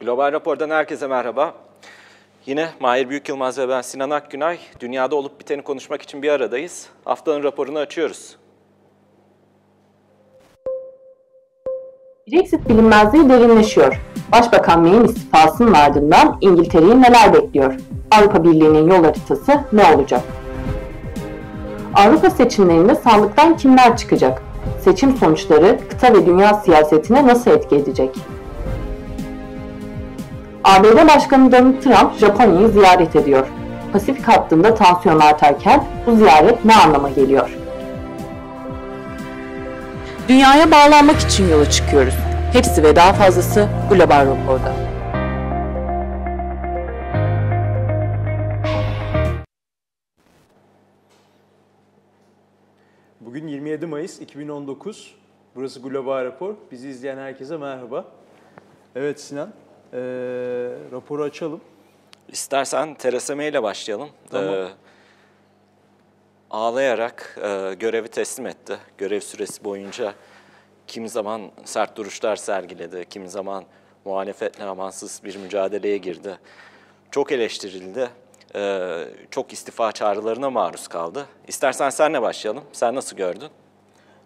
Global Rapor'dan herkese merhaba. Yine Mahir Büyük Yılmaz ve ben Sinan Akgünay. Dünyada olup biteni konuşmak için bir aradayız. Haftanın raporunu açıyoruz. Brexit bilinmezliği derinleşiyor. Başbakan May'in istifasının ardından İngiltere'yi neler bekliyor? Avrupa Birliği'nin yol haritası ne olacak? Avrupa seçimlerinde sandıktan kimler çıkacak? Seçim sonuçları kıta ve dünya siyasetine nasıl etki edecek? ABD Başkanı Donald Trump Japonya'yı ziyaret ediyor. Pasifik hattında tansiyon artarken bu ziyaret ne anlama geliyor? Dünyaya bağlanmak için yola çıkıyoruz. Hepsi ve daha fazlası Global Rapor'da. Bugün 27 Mayıs 2019. Burası Global Rapor. Bizi izleyen herkese merhaba. Evet Sinan, ee, raporu açalım. İstersen Theresa May ile başlayalım. Tamam. Ee, ağlayarak e, görevi teslim etti. Görev süresi boyunca kimi zaman sert duruşlar sergiledi, kimi zaman muhalefetle amansız bir mücadeleye girdi. Çok eleştirildi, e, çok istifa çağrılarına maruz kaldı. İstersen senle başlayalım. Sen nasıl gördün?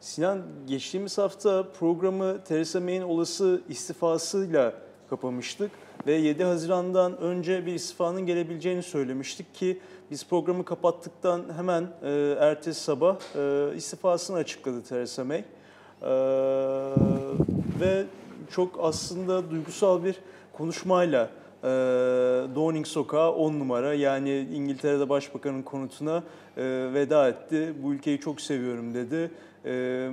Sinan, geçtiğimiz hafta programı Theresa May'in olası istifasıyla kapamıştık ve 7 Haziran'dan önce bir istifanın gelebileceğini söylemiştik ki biz programı kapattıktan hemen e, ertesi sabah e, istifasını açıkladı Theresa May. E, ve çok aslında duygusal bir konuşmayla e, Downing Sokağı 10 numara yani İngiltere'de başbakanın konutuna e, veda etti. Bu ülkeyi çok seviyorum dedi e,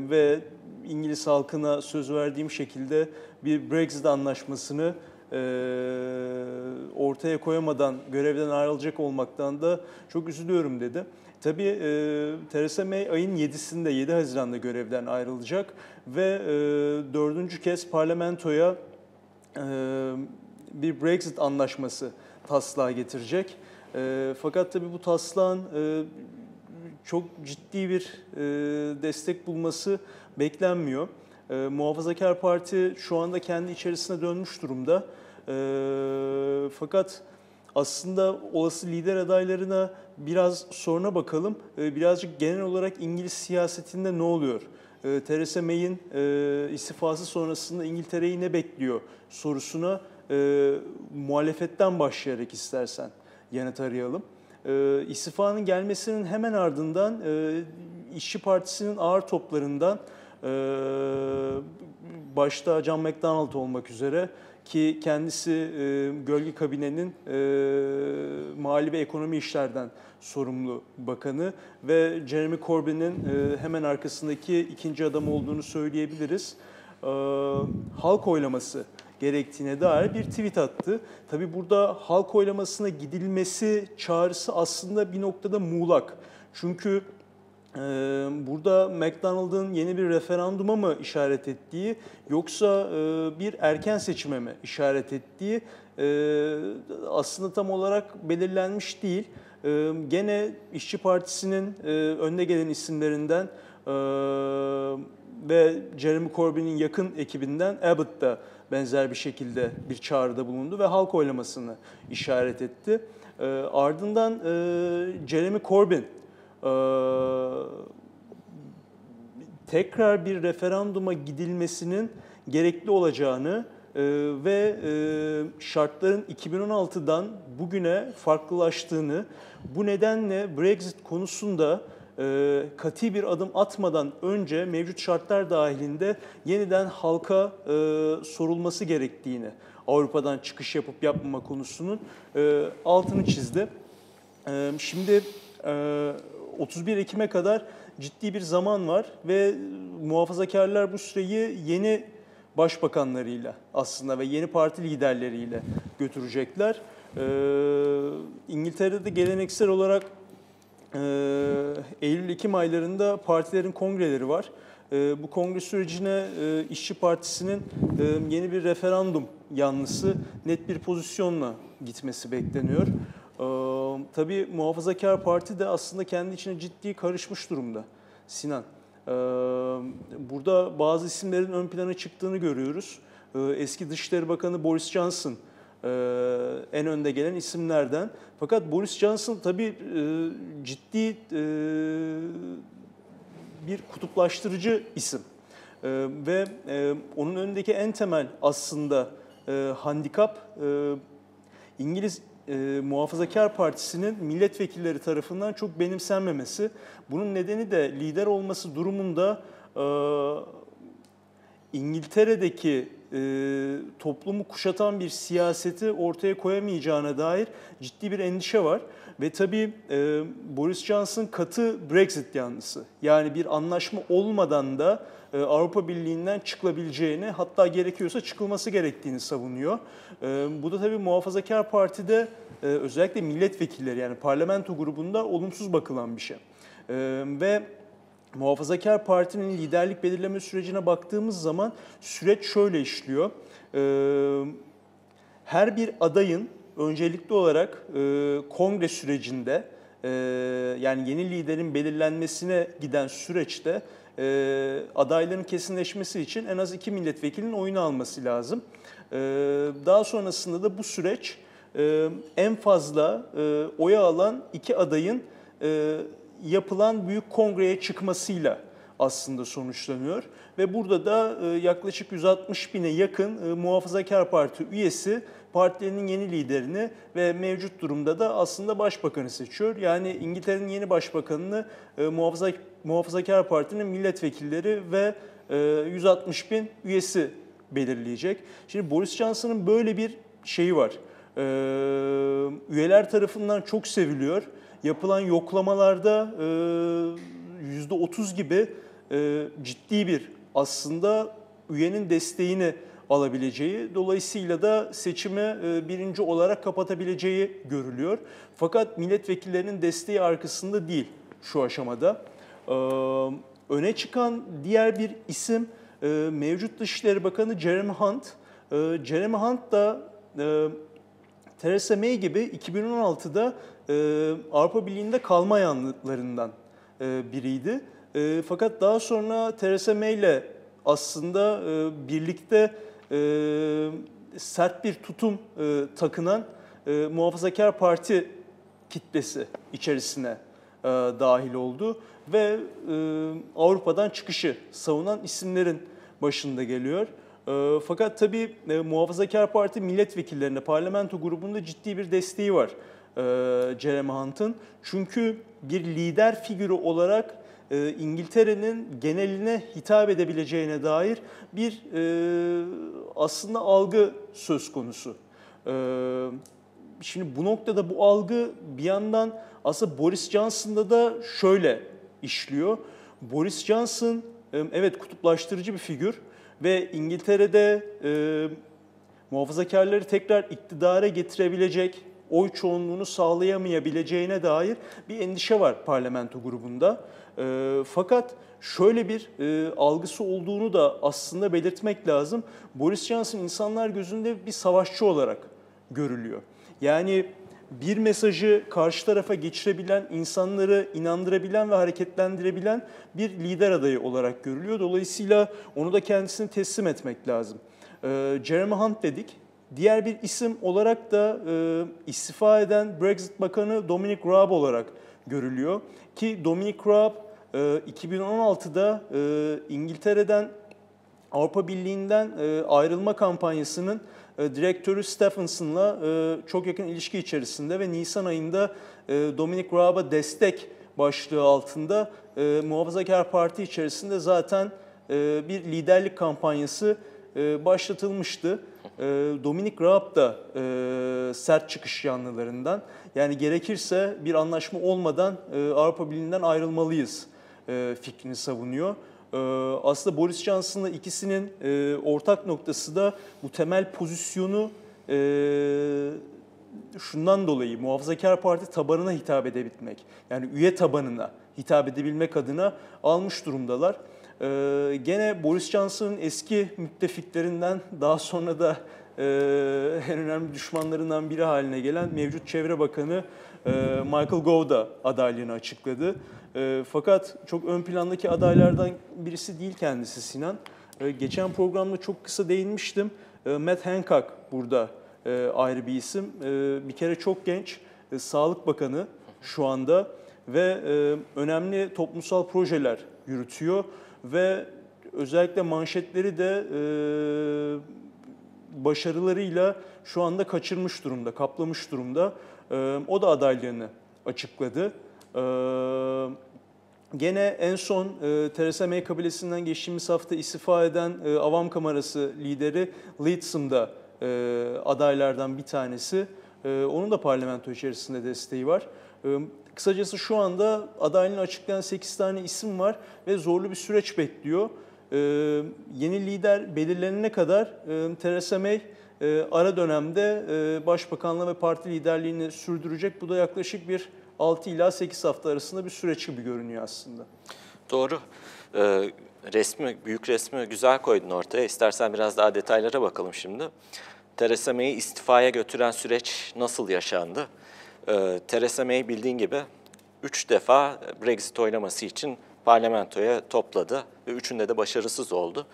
ve İngiliz halkına söz verdiğim şekilde bir Brexit anlaşmasını e, ortaya koyamadan görevden ayrılacak olmaktan da çok üzülüyorum dedi. Tabii e, Theresa May ayın 7'sinde 7 Haziran'da görevden ayrılacak ve e, dördüncü kez parlamentoya e, bir Brexit anlaşması taslağı getirecek. E, fakat tabii bu taslağın e, çok ciddi bir e, destek bulması beklenmiyor. E, Muhafazakar Parti şu anda kendi içerisine dönmüş durumda. E, fakat aslında olası lider adaylarına biraz sonra bakalım. E, birazcık genel olarak İngiliz siyasetinde ne oluyor? E, Theresa May'in e, istifası sonrasında İngiltere'yi ne bekliyor sorusuna e, muhalefetten başlayarak istersen yanıt arayalım. E, istifanın gelmesinin hemen ardından e, İşçi Partisi'nin ağır toplarından başta John McDonnell olmak üzere ki kendisi e, gölge kabinenin e, mali ve ekonomi işlerden sorumlu bakanı ve Jeremy Corbyn'in e, hemen arkasındaki ikinci adam olduğunu söyleyebiliriz. E, halk oylaması gerektiğine dair bir tweet attı. Tabi burada halk oylamasına gidilmesi çağrısı aslında bir noktada muğlak. Çünkü burada McDonald'ın yeni bir referanduma mı işaret ettiği yoksa bir erken seçime mi işaret ettiği aslında tam olarak belirlenmiş değil. Gene İşçi Partisi'nin önde gelen isimlerinden ve Jeremy Corbyn'in yakın ekibinden Abbott da benzer bir şekilde bir çağrıda bulundu ve halk oylamasını işaret etti. Ardından Jeremy Corbyn tekrar bir referanduma gidilmesinin gerekli olacağını e, ve e, şartların 2016'dan bugüne farklılaştığını, bu nedenle Brexit konusunda e, kati bir adım atmadan önce mevcut şartlar dahilinde yeniden halka e, sorulması gerektiğini, Avrupa'dan çıkış yapıp yapmama konusunun altını çizdi. Şimdi 31 Ekim'e kadar ciddi bir zaman var ve muhafazakarlar bu süreyi yeni başbakanlarıyla aslında ve yeni parti liderleriyle götürecekler. Ee, İngiltere'de geleneksel olarak e, Eylül-Ekim aylarında partilerin kongreleri var. E, bu kongre sürecine e, İşçi Partisi'nin e, yeni bir referandum yanlısı net bir pozisyonla gitmesi bekleniyor. Tabii Muhafazakar Parti de aslında kendi içine ciddi karışmış durumda Sinan. Burada bazı isimlerin ön plana çıktığını görüyoruz. Eski Dışişleri Bakanı Boris Johnson en önde gelen isimlerden. Fakat Boris Johnson tabii ciddi bir kutuplaştırıcı isim. Ve onun önündeki en temel aslında handikap İngiliz e, Muhafazakar Partisi'nin milletvekilleri tarafından çok benimsenmemesi. Bunun nedeni de lider olması durumunda e, İngiltere'deki e, toplumu kuşatan bir siyaseti ortaya koyamayacağına dair ciddi bir endişe var. Ve tabii e, Boris Johnson katı Brexit yanlısı. Yani bir anlaşma olmadan da Avrupa Birliği'nden çıkılabileceğini hatta gerekiyorsa çıkılması gerektiğini savunuyor. E, bu da tabii Muhafazakar Parti'de e, özellikle milletvekilleri yani parlamento grubunda olumsuz bakılan bir şey. E, ve Muhafazakar Parti'nin liderlik belirleme sürecine baktığımız zaman süreç şöyle işliyor. Her bir adayın öncelikli olarak e, kongre sürecinde e, yani yeni liderin belirlenmesine giden süreçte e, adayların kesinleşmesi için en az iki milletvekilinin oyunu alması lazım. Daha sonrasında da bu süreç en fazla oya alan iki adayın yapılan büyük kongreye çıkmasıyla aslında sonuçlanıyor. Ve burada da e, yaklaşık 160 bine yakın e, Muhafazakar Parti üyesi partilerinin yeni liderini ve mevcut durumda da aslında başbakanı seçiyor. Yani İngiltere'nin yeni başbakanını e, Muhafaza, Muhafazakar Parti'nin milletvekilleri ve 160 bin üyesi belirleyecek. Şimdi Boris Johnson'ın böyle bir şeyi var. Üyeler tarafından çok seviliyor yapılan yoklamalarda %30 gibi ciddi bir aslında üyenin desteğini alabileceği, dolayısıyla da seçimi birinci olarak kapatabileceği görülüyor. Fakat milletvekillerinin desteği arkasında değil şu aşamada. Öne çıkan diğer bir isim mevcut Dışişleri Bakanı Jeremy Hunt. Jeremy Hunt da Theresa May gibi 2016'da e, Avrupa Birliği'nde kalma yanlılarından e, biriydi. E, fakat daha sonra Theresa May ile aslında e, birlikte e, sert bir tutum e, takınan e, Muhafazakar Parti kitlesi içerisine e, dahil oldu ve e, Avrupa'dan çıkışı savunan isimlerin başında geliyor. E, fakat tabii e, Muhafazakar Parti milletvekillerine, parlamento grubunda ciddi bir desteği var e, Jeremy Hunt'ın. Çünkü bir lider figürü olarak e, İngiltere'nin geneline hitap edebileceğine dair bir e, aslında algı söz konusu. E, şimdi bu noktada bu algı bir yandan aslında Boris Johnson'da da şöyle işliyor. Boris Johnson e, evet kutuplaştırıcı bir figür ve İngiltere'de e, muhafazakarları tekrar iktidara getirebilecek, oy çoğunluğunu sağlayamayabileceğine dair bir endişe var parlamento grubunda. E, fakat şöyle bir e, algısı olduğunu da aslında belirtmek lazım. Boris Johnson insanlar gözünde bir savaşçı olarak görülüyor. Yani bir mesajı karşı tarafa geçirebilen, insanları inandırabilen ve hareketlendirebilen bir lider adayı olarak görülüyor. Dolayısıyla onu da kendisini teslim etmek lazım. Ee, Jeremy Hunt dedik. Diğer bir isim olarak da e, istifa eden Brexit Bakanı Dominic Raab olarak görülüyor. Ki Dominic Raab e, 2016'da e, İngiltere'den Avrupa Birliği'nden e, ayrılma kampanyasının e, direktörü Stephenson'la e, çok yakın ilişki içerisinde ve Nisan ayında e, Dominic Raab'a destek başlığı altında Muhafazakar Parti içerisinde zaten bir liderlik kampanyası başlatılmıştı. Dominic Raab da sert çıkış yanlılarından. Yani gerekirse bir anlaşma olmadan Avrupa Birliği'nden ayrılmalıyız fikrini savunuyor. Ee, aslında Boris Johnson'la ikisinin e, ortak noktası da bu temel pozisyonu e, şundan dolayı Muhafazakar Parti tabanına hitap edebilmek. Yani üye tabanına hitap edebilmek adına almış durumdalar. Ee, gene Boris Johnson'ın eski müttefiklerinden daha sonra da e, en önemli düşmanlarından biri haline gelen mevcut Çevre Bakanı Michael Gove da adaylığını açıkladı. E, fakat çok ön plandaki adaylardan birisi değil kendisi Sinan. E, geçen programda çok kısa değinmiştim. E, Matt Hancock burada e, ayrı bir isim. E, bir kere çok genç, e, Sağlık Bakanı şu anda ve e, önemli toplumsal projeler yürütüyor ve özellikle manşetleri de e, başarılarıyla şu anda kaçırmış durumda, kaplamış durumda. E, o da adaylığını açıkladı. E, Gene en son e, Theresa May kabilesinden geçtiğimiz hafta istifa eden e, Avam Kamerası lideri Leadsom da e, adaylardan bir tanesi. E, onun da parlamento içerisinde desteği var. E, kısacası şu anda adaylığını açıklayan 8 tane isim var ve zorlu bir süreç bekliyor. E, yeni lider belirlenene kadar e, Theresa May e, ara dönemde e, başbakanlığı ve parti liderliğini sürdürecek. Bu da yaklaşık bir 6 ila 8 hafta arasında bir süreç gibi görünüyor aslında. Doğru. Ee, resmi, büyük resmi güzel koydun ortaya. İstersen biraz daha detaylara bakalım şimdi. Theresa May'i istifaya götüren süreç nasıl yaşandı? Ee, Theresa May bildiğin gibi 3 defa Brexit oylaması için parlamentoya topladı ve üçünde de başarısız oldu.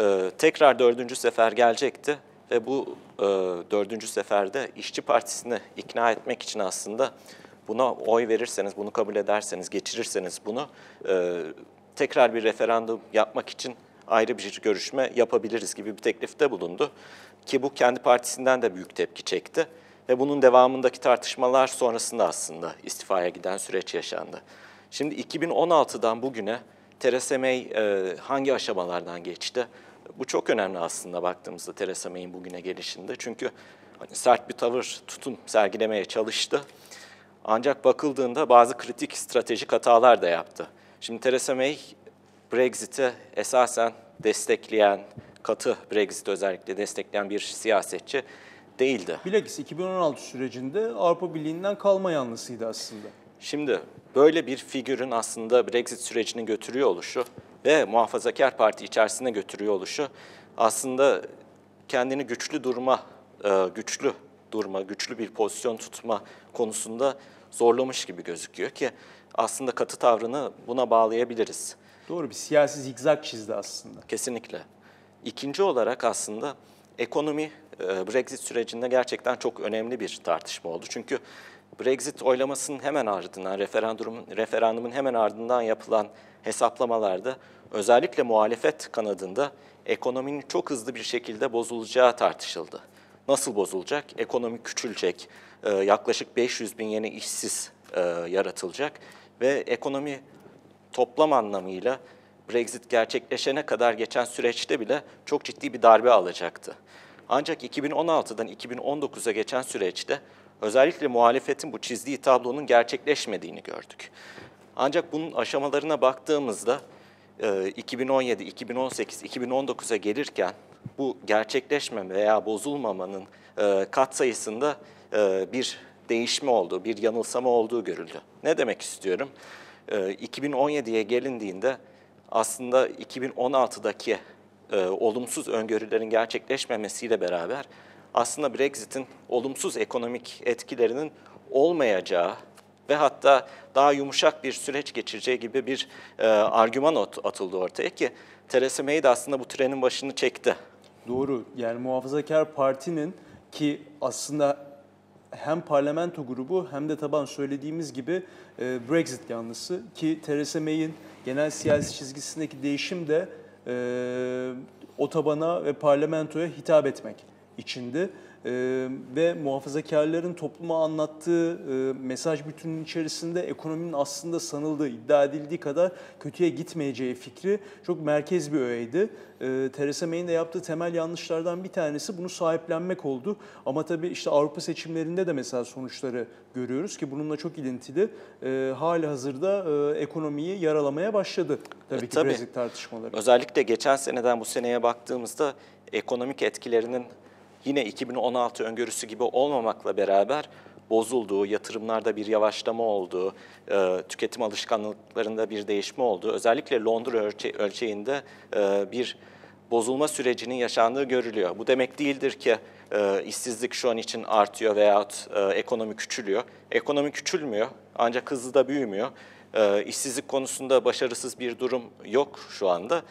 Ee, tekrar dördüncü sefer gelecekti ve bu e, dördüncü seferde İşçi Partisi'ni ikna etmek için aslında buna oy verirseniz, bunu kabul ederseniz, geçirirseniz bunu e, tekrar bir referandum yapmak için ayrı bir görüşme yapabiliriz gibi bir teklifte bulundu. Ki bu kendi partisinden de büyük tepki çekti. Ve bunun devamındaki tartışmalar sonrasında aslında istifaya giden süreç yaşandı. Şimdi 2016'dan bugüne Theresa May e, hangi aşamalardan geçti? Bu çok önemli aslında baktığımızda Theresa May'in bugüne gelişinde. Çünkü hani sert bir tavır, tutum sergilemeye çalıştı. Ancak bakıldığında bazı kritik stratejik hatalar da yaptı. Şimdi Theresa May Brexit'i esasen destekleyen, katı Brexit özellikle destekleyen bir siyasetçi değildi. Bilakis 2016 sürecinde Avrupa Birliği'nden kalma yanlısıydı aslında. Şimdi böyle bir figürün aslında Brexit sürecini götürüyor oluşu ve muhafazakar parti içerisine götürüyor oluşu aslında kendini güçlü durma, e, güçlü durma, güçlü bir pozisyon tutma konusunda zorlamış gibi gözüküyor ki aslında katı tavrını buna bağlayabiliriz. Doğru bir siyasi zigzag çizdi aslında. Kesinlikle. İkinci olarak aslında ekonomi e, Brexit sürecinde gerçekten çok önemli bir tartışma oldu. Çünkü Brexit oylamasının hemen ardından, referandumun, referandumun hemen ardından yapılan hesaplamalarda özellikle muhalefet kanadında ekonominin çok hızlı bir şekilde bozulacağı tartışıldı. Nasıl bozulacak? Ekonomi küçülecek, e, yaklaşık 500 bin yeni işsiz e, yaratılacak ve ekonomi toplam anlamıyla Brexit gerçekleşene kadar geçen süreçte bile çok ciddi bir darbe alacaktı. Ancak 2016'dan 2019'a geçen süreçte özellikle muhalefetin bu çizdiği tablonun gerçekleşmediğini gördük. Ancak bunun aşamalarına baktığımızda 2017, 2018, 2019'a gelirken bu gerçekleşmeme veya bozulmamanın e, katsayısında e, bir değişme olduğu, bir yanılsama olduğu görüldü. Ne demek istiyorum? 2017'ye gelindiğinde aslında 2016'daki e, olumsuz öngörülerin gerçekleşmemesiyle beraber aslında Brexit'in olumsuz ekonomik etkilerinin olmayacağı ve hatta daha yumuşak bir süreç geçireceği gibi bir e, argüman atıldı ortaya ki Theresa May de aslında bu trenin başını çekti. Doğru. Yani Muhafazakar Parti'nin ki aslında hem parlamento grubu hem de taban söylediğimiz gibi e, Brexit yanlısı ki Theresa May'in genel siyasi çizgisindeki değişim de e, o tabana ve parlamentoya hitap etmek içindi. Ve muhafazakarların topluma anlattığı e, mesaj bütününün içerisinde ekonominin aslında sanıldığı, iddia edildiği kadar kötüye gitmeyeceği fikri çok merkez bir öğeydi. Ee, Theresa May'in de yaptığı temel yanlışlardan bir tanesi bunu sahiplenmek oldu. Ama tabii işte Avrupa seçimlerinde de mesela sonuçları görüyoruz ki bununla çok ilintili. E, hali hazırda e, ekonomiyi yaralamaya başladı tabii e, ki tabii. Brexit tartışmaları. Özellikle geçen seneden bu seneye baktığımızda ekonomik etkilerinin yine 2016 öngörüsü gibi olmamakla beraber bozulduğu, yatırımlarda bir yavaşlama olduğu, e, tüketim alışkanlıklarında bir değişme olduğu, özellikle Londra ölçe ölçeğinde e, bir bozulma sürecinin yaşandığı görülüyor. Bu demek değildir ki e, işsizlik şu an için artıyor veyahut ekonomi küçülüyor. Ekonomi küçülmüyor ancak hızlı da büyümüyor. E, işsizlik konusunda başarısız bir durum yok şu anda.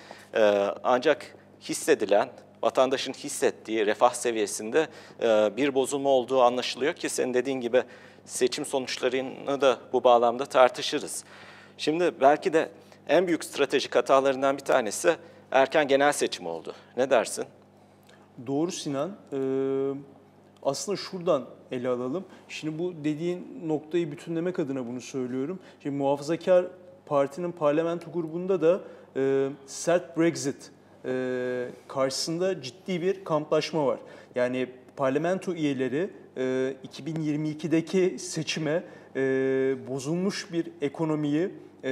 Ancak hissedilen vatandaşın hissettiği refah seviyesinde e, bir bozulma olduğu anlaşılıyor ki senin dediğin gibi seçim sonuçlarını da bu bağlamda tartışırız. Şimdi belki de en büyük stratejik hatalarından bir tanesi erken genel seçim oldu. Ne dersin? Doğru Sinan. Ee, aslında şuradan ele alalım. Şimdi bu dediğin noktayı bütünlemek adına bunu söylüyorum. Şimdi muhafazakar partinin parlamento grubunda da e, sert Brexit e, karşısında ciddi bir kamplaşma var. Yani parlamento üyeleri e, 2022'deki seçime e, bozulmuş bir ekonomiyi, e,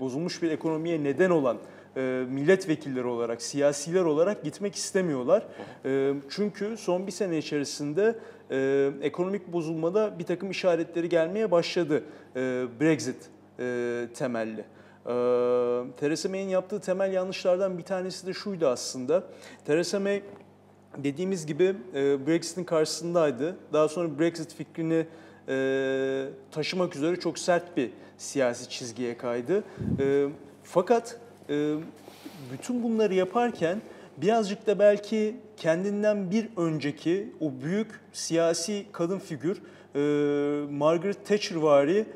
bozulmuş bir ekonomiye neden olan e, milletvekilleri olarak, siyasiler olarak gitmek istemiyorlar. E, çünkü son bir sene içerisinde e, ekonomik bozulmada bir takım işaretleri gelmeye başladı e, Brexit e, temelli. E, Theresa May'in yaptığı temel yanlışlardan bir tanesi de şuydu aslında. Theresa May dediğimiz gibi e, Brexit'in karşısındaydı. Daha sonra Brexit fikrini e, taşımak üzere çok sert bir siyasi çizgiye kaydı. E, fakat bütün bunları yaparken birazcık da belki kendinden bir önceki o büyük siyasi kadın figür Margaret Thatcher vari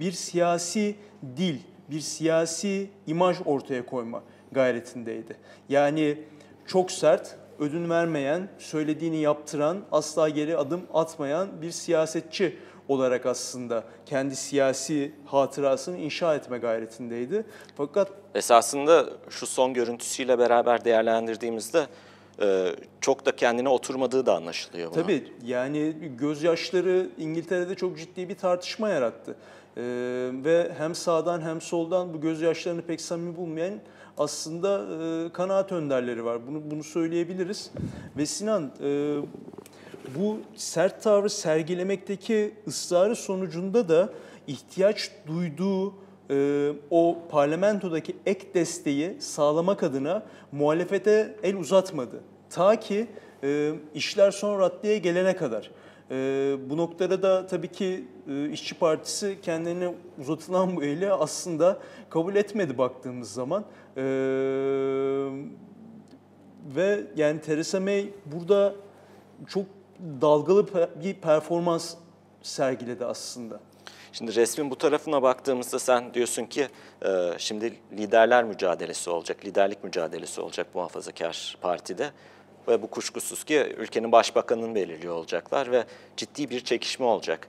bir siyasi dil, bir siyasi imaj ortaya koyma gayretindeydi. Yani çok sert, ödün vermeyen, söylediğini yaptıran, asla geri adım atmayan bir siyasetçi olarak aslında kendi siyasi hatırasını inşa etme gayretindeydi. Fakat Esasında şu son görüntüsüyle beraber değerlendirdiğimizde e, çok da kendine oturmadığı da anlaşılıyor. Buna. tabii yani gözyaşları İngiltere'de çok ciddi bir tartışma yarattı. Ee, ve hem sağdan hem soldan bu gözyaşlarını pek samimi bulmayan aslında e, kanaat önderleri var. Bunu bunu söyleyebiliriz. Ve Sinan e, bu sert tavrı sergilemekteki ısrarı sonucunda da ihtiyaç duyduğu e, o parlamentodaki ek desteği sağlamak adına muhalefete el uzatmadı. Ta ki e, işler son raddeye gelene kadar. E, bu noktada da tabii ki e, İşçi Partisi kendilerine uzatılan bu eli aslında kabul etmedi baktığımız zaman. E, ve yani Theresa May burada çok dalgalı bir performans sergiledi aslında. Şimdi resmin bu tarafına baktığımızda sen diyorsun ki e, şimdi liderler mücadelesi olacak, liderlik mücadelesi olacak muhafazakar partide. Ve bu kuşkusuz ki ülkenin başbakanını belirliyor olacaklar ve ciddi bir çekişme olacak.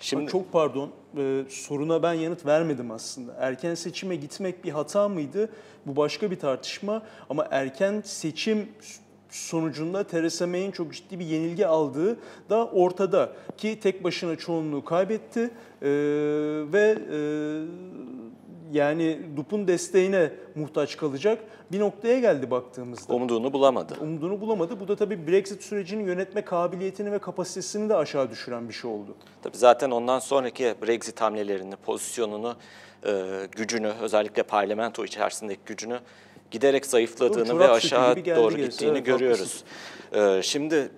Şimdi Çok pardon, e, soruna ben yanıt vermedim aslında. Erken seçime gitmek bir hata mıydı? Bu başka bir tartışma. Ama erken seçim sonucunda Theresa May'in çok ciddi bir yenilgi aldığı da ortada. Ki tek başına çoğunluğu kaybetti e, ve e, yani DUP'un desteğine muhtaç kalacak bir noktaya geldi baktığımızda. umduğunu bulamadı. Umduğunu bulamadı. Bu da tabii Brexit sürecini yönetme kabiliyetini ve kapasitesini de aşağı düşüren bir şey oldu. Tabii zaten ondan sonraki Brexit hamlelerini, pozisyonunu, e, gücünü, özellikle parlamento içerisindeki gücünü giderek zayıfladığını ve aşağı doğru gerisi. gittiğini Evet, görüyoruz. E, şimdi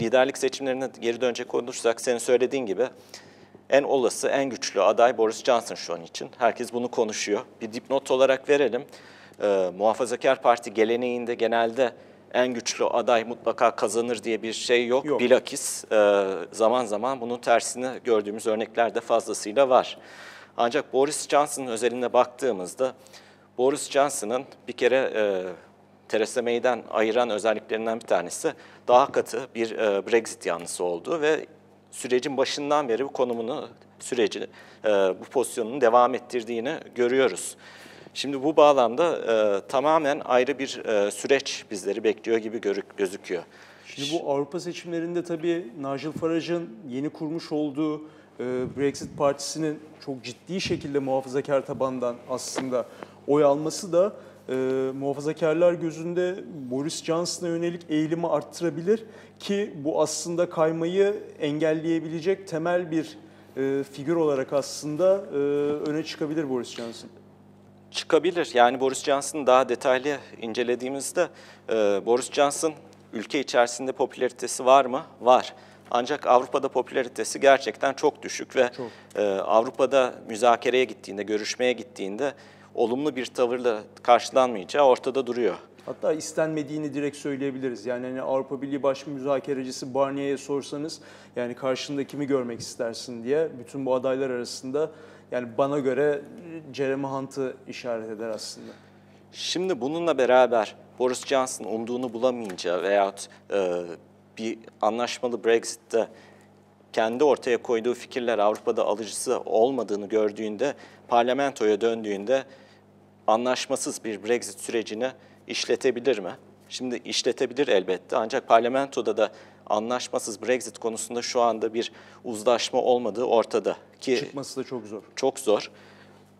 liderlik seçimlerine geri dönecek olursak senin söylediğin gibi en olası, en güçlü aday Boris Johnson şu an için. Herkes bunu konuşuyor. Bir dipnot olarak verelim. E, Muhafazakar Parti geleneğinde genelde en güçlü aday mutlaka kazanır diye bir şey yok. Yok. Bilakis e, zaman zaman bunun tersini gördüğümüz örnekler de fazlasıyla var. Ancak Boris Johnson özelinde baktığımızda Boris Johnson'ın bir kere e, Theresa May'den ayıran özelliklerinden bir tanesi daha katı bir e, Brexit yanlısı olduğu ve sürecin başından beri bu konumunu, süreci, e, bu pozisyonunu devam ettirdiğini görüyoruz. Şimdi bu bağlamda e, tamamen ayrı bir e, süreç bizleri bekliyor gibi görük, gözüküyor. Şimdi bu Avrupa seçimlerinde tabii Nigel Farage'ın yeni kurmuş olduğu e, Brexit Partisi'nin çok ciddi şekilde muhafazakar tabandan aslında oy alması da e, muhafazakarlar gözünde Boris Johnson'a yönelik eğilimi arttırabilir ki bu aslında kaymayı engelleyebilecek temel bir e, figür olarak aslında e, öne çıkabilir Boris Johnson. Çıkabilir. Yani Boris Johnson'ı daha detaylı incelediğimizde e, Boris Johnson ülke içerisinde popülaritesi var mı? Var. Ancak Avrupa'da popülaritesi gerçekten çok düşük ve Çok. e, Avrupa'da müzakereye gittiğinde, görüşmeye gittiğinde olumlu bir tavırla karşılanmayacağı ortada duruyor. Hatta istenmediğini direkt söyleyebiliriz. Yani hani Avrupa Birliği Baş Müzakerecisi Barnier'e sorsanız yani karşında kimi görmek istersin diye bütün bu adaylar arasında yani bana göre Jeremy Hunt'ı işaret eder aslında. Şimdi bununla beraber Boris Johnson umduğunu bulamayınca veyahut e, bir anlaşmalı Brexit'te kendi ortaya koyduğu fikirler Avrupa'da alıcısı olmadığını gördüğünde parlamentoya döndüğünde anlaşmasız bir Brexit sürecini işletebilir mi? Şimdi işletebilir elbette ancak parlamentoda da anlaşmasız Brexit konusunda şu anda bir uzlaşma olmadığı ortada ki Çıkması da çok zor. çok zor.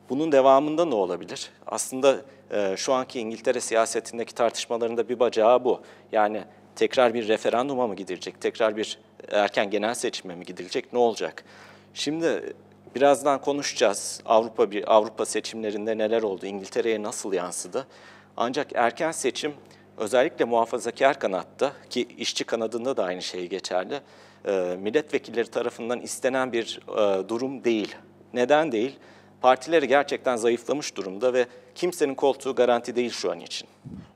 Bunun devamında ne olabilir? Aslında e, şu anki İngiltere siyasetindeki tartışmalarında bir bacağı bu. Yani tekrar bir referanduma mı gidilecek, tekrar bir erken genel seçime mi gidilecek, ne olacak? Şimdi birazdan konuşacağız Avrupa bir Avrupa seçimlerinde neler oldu, İngiltere'ye nasıl yansıdı. Ancak erken seçim özellikle muhafazakar kanatta ki işçi kanadında da aynı şey geçerli. e, milletvekilleri tarafından istenen bir e, durum değil. Neden değil? Partileri gerçekten zayıflamış durumda ve kimsenin koltuğu garanti değil şu an için.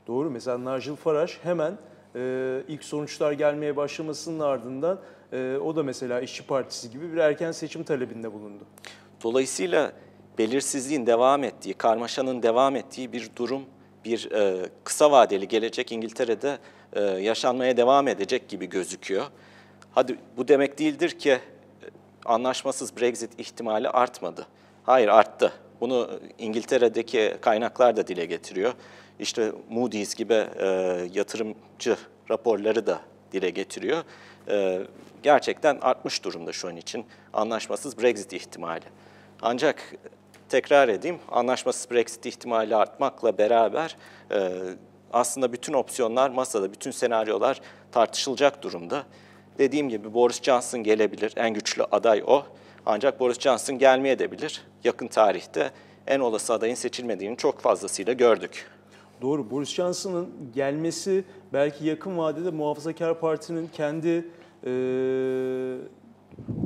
Doğru. Mesela Nigel Farage hemen e, ilk sonuçlar gelmeye başlamasının ardından e, o da mesela İşçi Partisi gibi bir erken seçim talebinde bulundu. Dolayısıyla belirsizliğin devam ettiği, karmaşanın devam ettiği bir durum, bir e, kısa vadeli gelecek İngiltere'de e, yaşanmaya devam edecek gibi gözüküyor. Hadi bu demek değildir ki e, anlaşmasız Brexit ihtimali artmadı. Hayır arttı. Bunu İngiltere'deki kaynaklar da dile getiriyor. İşte Moody's gibi e, yatırımcı raporları da dile getiriyor. E, gerçekten artmış durumda şu an için anlaşmasız Brexit ihtimali. Ancak tekrar edeyim, anlaşmasız Brexit ihtimali artmakla beraber e, aslında bütün opsiyonlar masada, bütün senaryolar tartışılacak durumda. Dediğim gibi Boris Johnson gelebilir, en güçlü aday o. Ancak Boris Johnson gelmeye de bilir. Yakın tarihte en olası adayın seçilmediğini çok fazlasıyla gördük. Doğru. Boris Johnson'ın gelmesi belki yakın vadede Muhafazakar Parti'nin kendi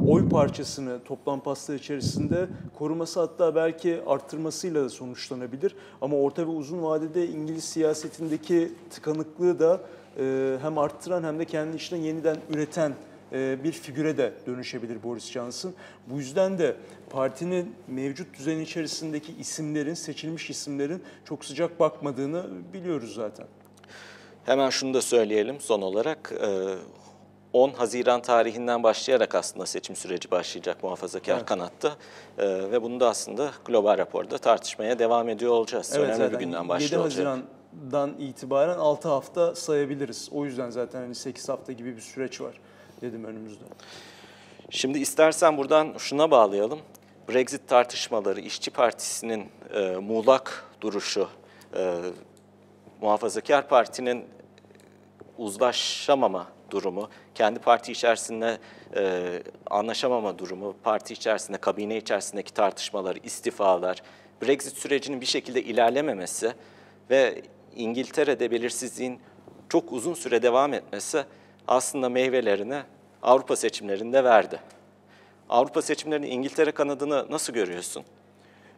oy parçasını toplam pasta içerisinde koruması hatta belki arttırmasıyla da sonuçlanabilir. Ama orta ve uzun vadede İngiliz siyasetindeki tıkanıklığı da e, hem arttıran hem de kendi içinden yeniden üreten e, bir figüre de dönüşebilir Boris Johnson. Bu yüzden de partinin mevcut düzen içerisindeki isimlerin, seçilmiş isimlerin çok sıcak bakmadığını biliyoruz zaten. Hemen şunu da söyleyelim son olarak. E, 10 Haziran tarihinden başlayarak aslında seçim süreci başlayacak muhafazakar Evet. kanatta. E, Ve bunu da aslında global raporda tartışmaya devam ediyor olacağız. Önemli bir zaten günden 7 başlıyor olacak. Haziran'dan itibaren 6 hafta sayabiliriz. O yüzden zaten hani 8 hafta gibi bir süreç var dedim önümüzde. Şimdi istersen buradan şuna bağlayalım. Brexit tartışmaları, İşçi Partisi'nin e, muğlak duruşu, e, Muhafazakar Parti'nin uzlaşamama durumu, kendi parti içerisinde e, anlaşamama durumu, parti içerisinde, kabine içerisindeki tartışmalar, istifalar, Brexit sürecinin bir şekilde ilerlememesi ve İngiltere'de belirsizliğin çok uzun süre devam etmesi aslında meyvelerini Avrupa seçimlerinde verdi. Avrupa seçimlerinin İngiltere kanadını nasıl görüyorsun?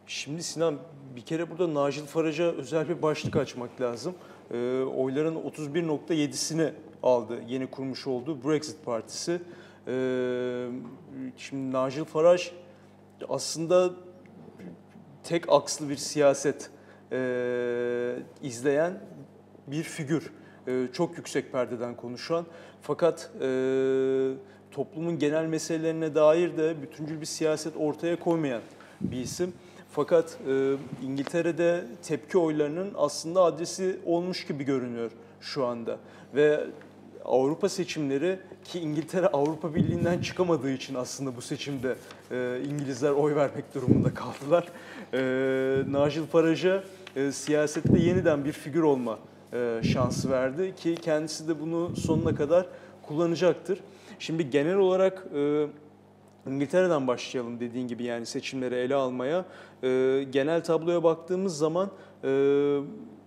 Şimdi Sinan bir kere burada Nigel Farage'a özel bir başlık açmak lazım. Ee, oyların 31.7'sini aldı yeni kurmuş olduğu Brexit Partisi. Ee, şimdi Nigel Farage aslında tek akslı bir siyaset e, izleyen bir figür. E, çok yüksek perdeden konuşan fakat e, toplumun genel meselelerine dair de bütüncül bir siyaset ortaya koymayan bir isim. Fakat e, İngiltere'de tepki oylarının aslında adresi olmuş gibi görünüyor şu anda. Ve Avrupa seçimleri ki İngiltere Avrupa Birliği'nden çıkamadığı için aslında bu seçimde e, İngilizler oy vermek durumunda kaldılar. E, Nigel Farage'a e, siyasette yeniden bir figür olma e, şansı verdi ki kendisi de bunu sonuna kadar kullanacaktır. Şimdi genel olarak e, İngiltere'den başlayalım dediğin gibi yani seçimleri ele almaya. E, genel tabloya baktığımız zaman e,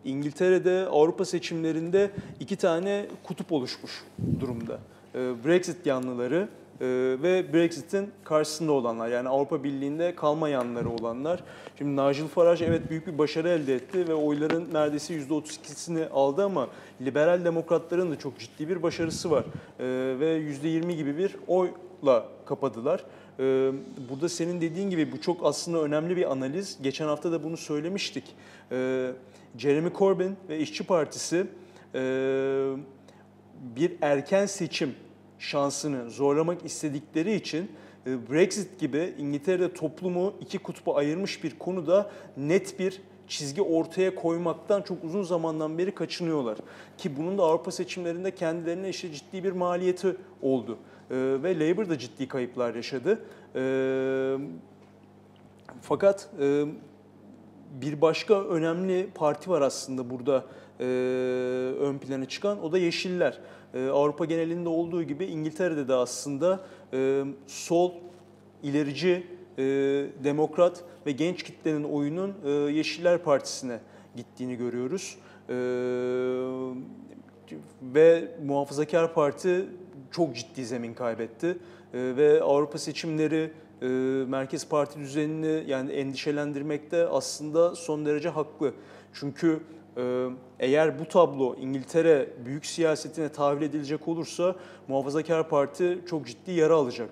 İngiltere'de Avrupa seçimlerinde iki tane kutup oluşmuş durumda. E, Brexit yanlıları e, ve Brexit'in karşısında olanlar yani Avrupa Birliği'nde kalma yanları olanlar. Şimdi Nigel Farage evet büyük bir başarı elde etti ve oyların neredeyse %32'sini aldı ama liberal demokratların da çok ciddi bir başarısı var E, ve %20 gibi bir oyla kapadılar. E, burada senin dediğin gibi bu çok aslında önemli bir analiz. Geçen hafta da bunu söylemiştik. Jeremy Corbyn ve İşçi Partisi e, bir erken seçim şansını zorlamak istedikleri için e, Brexit gibi İngiltere'de toplumu iki kutba ayırmış bir konuda net bir çizgi ortaya koymaktan çok uzun zamandan beri kaçınıyorlar. Ki bunun da Avrupa seçimlerinde kendilerine işte ciddi bir maliyeti oldu. E, Ve Labour da ciddi kayıplar yaşadı. E, Fakat e, bir başka önemli parti var aslında burada e, ön plana çıkan. O da Yeşiller. E, Avrupa genelinde olduğu gibi İngiltere'de de aslında e, sol, ilerici, e, demokrat ve genç kitlenin oyunun e, Yeşiller Partisi'ne gittiğini görüyoruz. E, ve Muhafazakar Parti çok ciddi zemin kaybetti. E, ve Avrupa seçimleri e, Merkez Parti düzenini yani endişelendirmekte aslında son derece haklı. Çünkü e, eğer bu tablo İngiltere büyük siyasetine tahvil edilecek olursa Muhafazakar Parti çok ciddi yara alacak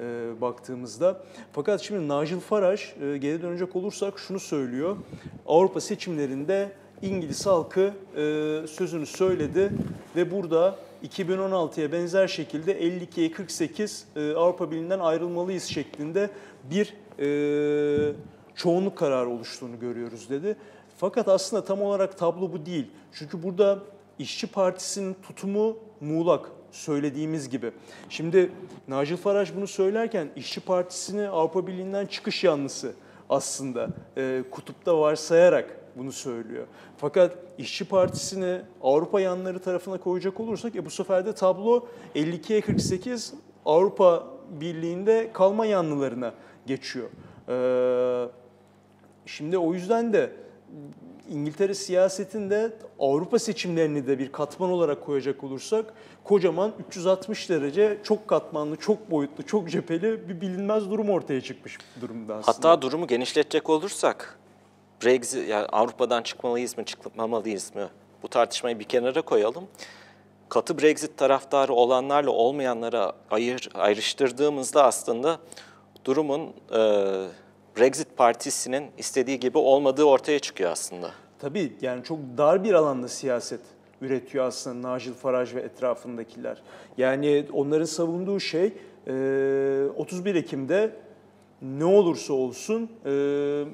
e, baktığımızda. Fakat şimdi Nigel Farage e, geri dönecek olursak şunu söylüyor. Avrupa seçimlerinde İngiliz halkı e, sözünü söyledi ve burada 2016'ya benzer şekilde 52'ye 48 e, Avrupa Birliği'nden ayrılmalıyız şeklinde bir e, çoğunluk kararı oluştuğunu görüyoruz dedi. Fakat aslında tam olarak tablo bu değil. Çünkü burada İşçi Partisi'nin tutumu muğlak söylediğimiz gibi. Şimdi Nigel Farage bunu söylerken İşçi Partisi'ni Avrupa Birliği'nden çıkış yanlısı aslında e, kutupta varsayarak bunu söylüyor. Fakat İşçi Partisi'ni Avrupa yanları tarafına koyacak olursak e, bu sefer de tablo 52'ye 48 Avrupa Birliği'nde kalma yanlılarına geçiyor. Ee, şimdi o yüzden de İngiltere siyasetinde Avrupa seçimlerini de bir katman olarak koyacak olursak kocaman 360 derece çok katmanlı, çok boyutlu, çok cepheli bir bilinmez durum ortaya çıkmış durumda aslında. Hatta durumu genişletecek olursak Brexit yani Avrupa'dan çıkmalıyız mı, çıkmamalıyız mı? Bu tartışmayı bir kenara koyalım. Katı Brexit taraftarı olanlarla olmayanlara ayır, ayrıştırdığımızda aslında durumun e, Brexit Partisi'nin istediği gibi olmadığı ortaya çıkıyor aslında. Tabii yani çok dar bir alanda siyaset üretiyor aslında Nigel Farage ve etrafındakiler. Yani onların savunduğu şey 31 Ekim'de ne olursa olsun e,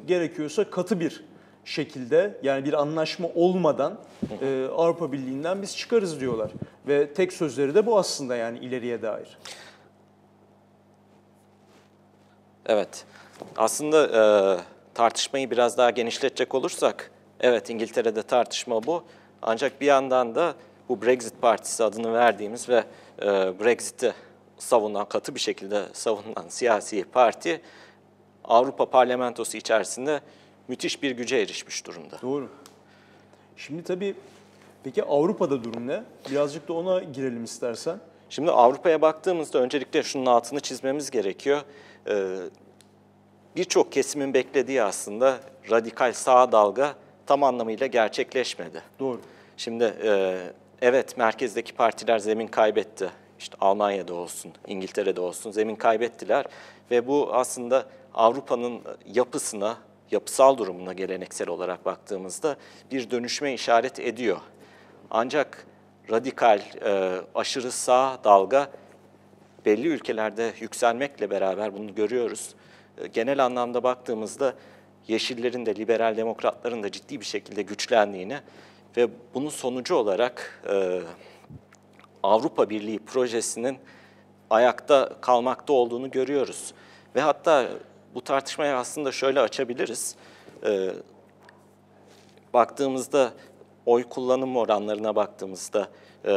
gerekiyorsa katı bir şekilde yani bir anlaşma olmadan e, Avrupa Birliği'nden biz çıkarız diyorlar. Ve tek sözleri de bu aslında yani ileriye dair. Evet. Aslında e, tartışmayı biraz daha genişletecek olursak, evet İngiltere'de tartışma bu. Ancak bir yandan da bu Brexit Partisi adını verdiğimiz ve e, Brexit'i savunan, katı bir şekilde savunan siyasi parti Avrupa Parlamentosu içerisinde müthiş bir güce erişmiş durumda. Doğru. Şimdi tabii peki Avrupa'da durum ne? Birazcık da ona girelim istersen. Şimdi Avrupa'ya baktığımızda öncelikle şunun altını çizmemiz gerekiyor. Ee, Birçok kesimin beklediği aslında radikal sağ dalga tam anlamıyla gerçekleşmedi. Doğru. Şimdi e, evet merkezdeki partiler zemin kaybetti. İşte Almanya'da olsun, İngiltere'de olsun zemin kaybettiler ve bu aslında Avrupa'nın yapısına, yapısal durumuna geleneksel olarak baktığımızda bir dönüşme işaret ediyor. Ancak radikal, e, aşırı sağ dalga belli ülkelerde yükselmekle beraber bunu görüyoruz. E, genel anlamda baktığımızda Yeşillerin de liberal demokratların da ciddi bir şekilde güçlendiğini ve bunun sonucu olarak e, Avrupa Birliği projesinin ayakta kalmakta olduğunu görüyoruz. Ve hatta bu tartışmayı aslında şöyle açabiliriz. E, baktığımızda oy kullanım oranlarına baktığımızda e,